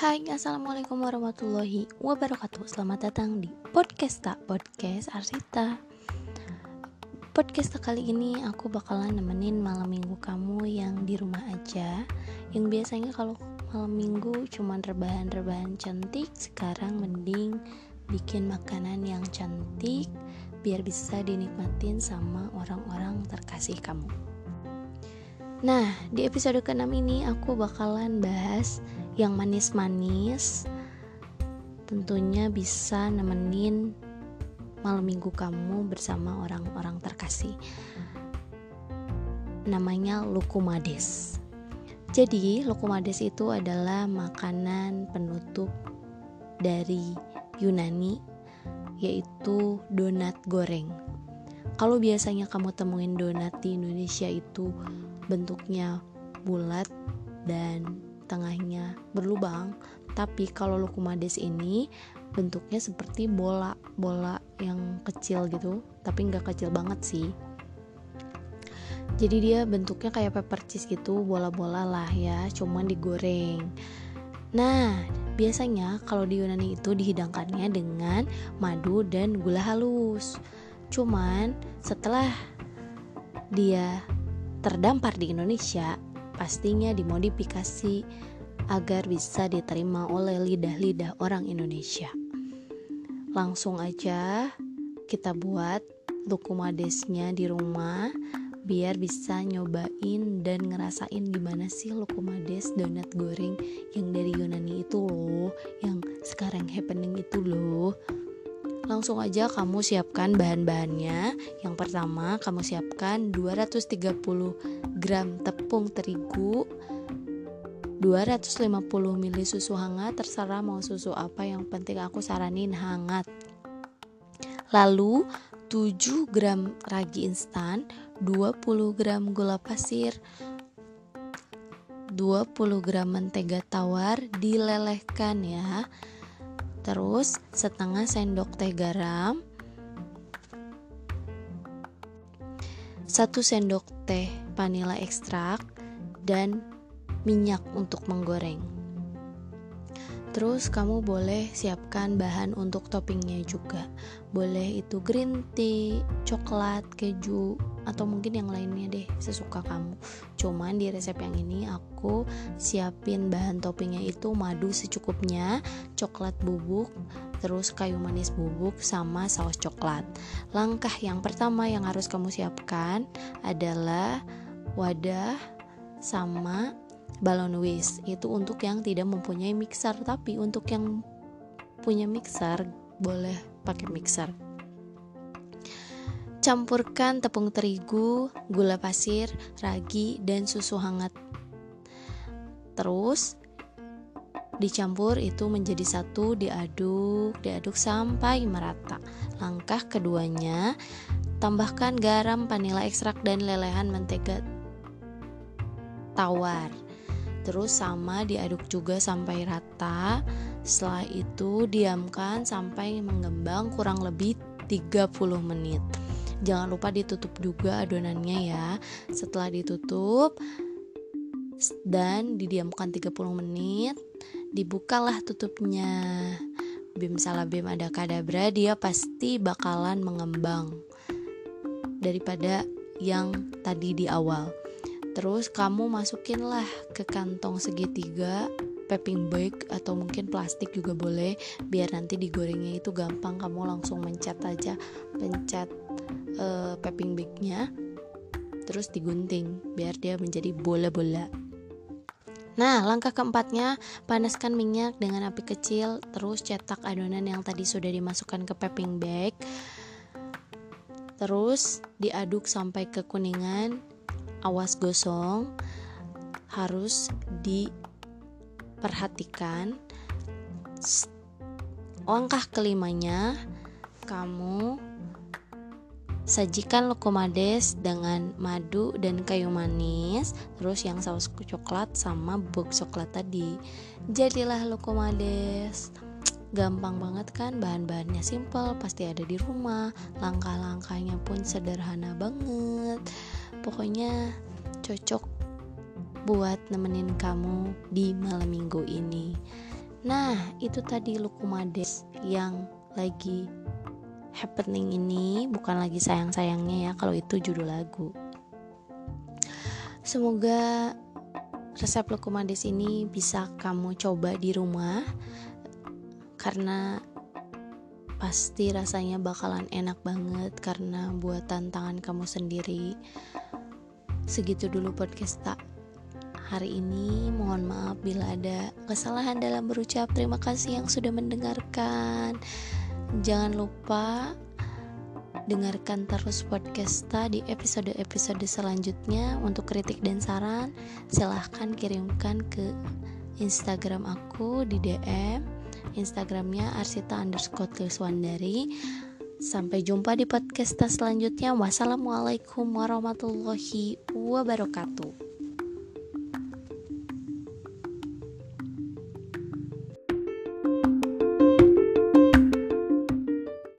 Hai, Assalamualaikum warahmatullahi wabarakatuh. Selamat datang di Podcast Tak Podcast Arsita. Podcast kali ini aku bakalan nemenin malam minggu kamu yang di rumah aja. Yang biasanya kalau malam minggu cuman rebahan-rebahan cantik Sekarang mending bikin makanan yang cantik Biar bisa dinikmatin sama orang-orang terkasih kamu. Nah, di episode ke-6 ini aku bakalan bahas yang manis-manis. Tentunya bisa nemenin malam minggu kamu bersama orang-orang terkasih. Namanya lukumades. Jadi, lukumades itu adalah makanan penutup dari Yunani yaitu donat goreng. Kalau biasanya kamu temuin donat di Indonesia itu bentuknya bulat dan tengahnya berlubang tapi kalau lukumades ini bentuknya seperti bola bola yang kecil gitu tapi nggak kecil banget sih. Jadi dia bentuknya kayak pepper cheese gitu bola-bola lah ya cuman digoreng. Nah biasanya kalau di Yunani itu dihidangkannya dengan madu dan gula halus. Cuman setelah dia terdampar di Indonesia, pastinya dimodifikasi agar bisa diterima oleh lidah-lidah orang Indonesia. Langsung aja kita buat lukumadesnya di rumah biar bisa nyobain dan ngerasain gimana sih lukumades donat goreng yang dari Yunani itu loh, yang sekarang happening itu loh langsung aja kamu siapkan bahan-bahannya. Yang pertama, kamu siapkan 230 gram tepung terigu, 250 ml susu hangat, terserah mau susu apa, yang penting aku saranin hangat. Lalu 7 gram ragi instan, 20 gram gula pasir, 20 gram mentega tawar dilelehkan ya terus setengah sendok teh garam satu sendok teh vanila ekstrak dan minyak untuk menggoreng. Terus kamu boleh siapkan bahan untuk toppingnya juga. Boleh itu green tea, coklat, keju, atau mungkin yang lainnya deh sesuka kamu. Cuman di resep yang ini aku siapin bahan toppingnya itu madu secukupnya Coklat bubuk, terus kayu manis bubuk sama saus coklat. Langkah yang pertama yang harus kamu siapkan adalah wadah sama balon whisk itu untuk yang tidak mempunyai mixer tapi untuk yang punya mixer boleh pakai mixer campurkan tepung terigu gula pasir ragi dan susu hangat. Terus dicampur itu menjadi satu diaduk diaduk sampai merata. Langkah keduanya tambahkan garam vanila ekstrak dan lelehan mentega tawar. Terus sama diaduk juga sampai rata. Setelah itu diamkan sampai mengembang kurang lebih 30 menit jangan lupa ditutup juga adonannya ya. Setelah ditutup dan didiamkan 30 menit dibukalah tutupnya. Bim salah bim ada kadabra dia pasti bakalan mengembang daripada yang tadi di awal. Terus kamu masukinlah ke kantong segitiga packing bag atau mungkin plastik juga boleh. Biar nanti digorengnya itu gampang kamu langsung mencet aja pencet uh, packing bagnya terus digunting biar dia menjadi bola-bola Nah, langkah keempatnya, panaskan minyak dengan api kecil, terus cetak adonan yang tadi sudah dimasukkan ke packing bag. Terus diaduk sampai kekuningan awas gosong harus diperhatikan langkah kelimanya kamu sajikan lokomades dengan madu dan kayu manis terus yang saus coklat sama bubuk coklat tadi. Jadilah lokomades gampang banget kan? Bahan-bahannya simple pasti ada di rumah. Langkah-langkahnya pun sederhana banget. Pokoknya cocok buat nemenin kamu di malam minggu ini. Nah, itu tadi Lukumades yang lagi happening ini bukan lagi sayang-sayangnya ya kalau itu judul lagu. Semoga resep Lukumades ini bisa kamu coba di rumah karena pasti rasanya bakalan enak banget karena buatan tangan kamu sendiri. Segitu dulu podcast tak hari ini. Mohon maaf bila ada kesalahan dalam berucap. Terima kasih yang sudah mendengarkan. Jangan lupa dengarkan terus podcasta di episode-episode selanjutnya. Untuk kritik dan saran, silahkan kirimkan ke Instagram aku di DM. Instagramnya arsita underscore tuliswandari. Sampai jumpa di podcast selanjutnya. Wassalamualaikum warahmatullahi wabarakatuh.